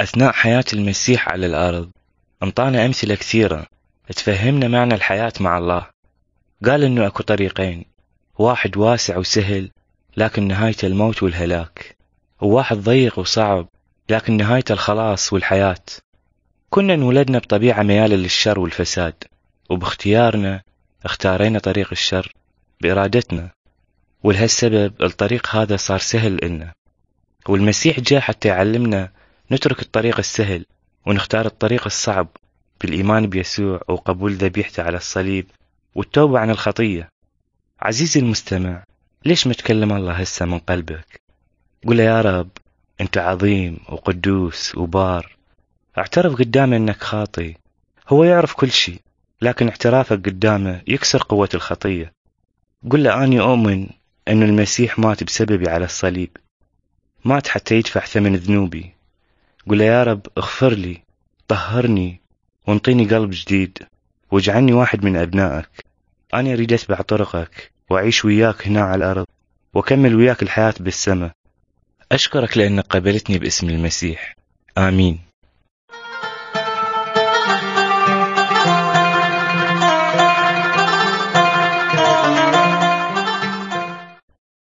أثناء حياة المسيح على الأرض انطانا أمثلة كثيرة تفهمنا معنى الحياة مع الله. قال إنه أكو طريقين واحد واسع وسهل لكن نهايته الموت والهلاك وواحد ضيق وصعب لكن نهايته الخلاص والحياة. كنا انولدنا بطبيعة ميالة للشر والفساد وباختيارنا اختارينا طريق الشر بإرادتنا ولهالسبب الطريق هذا صار سهل إلنا. والمسيح جاء حتى يعلمنا نترك الطريق السهل ونختار الطريق الصعب بالإيمان بيسوع وقبول ذبيحته على الصليب والتوبة عن الخطية. عزيزي المستمع ليش متكلم الله هسه من قلبك؟ قل يا رب أنت عظيم وقدوس وبار. اعترف قدامه أنك خاطي. هو يعرف كل شيء لكن اعترافك قدامه يكسر قوة الخطية. قل له أني أؤمن أن المسيح مات بسببي على الصليب. مات حتى يدفع ثمن ذنوبي. قل يا رب اغفر لي طهرني وانطيني قلب جديد واجعلني واحد من أبنائك. أنا أريد أتبع طرقك وأعيش وياك هنا على الأرض وأكمل وياك الحياة بالسماء. أشكرك لأنك قبلتني باسم المسيح. آمين.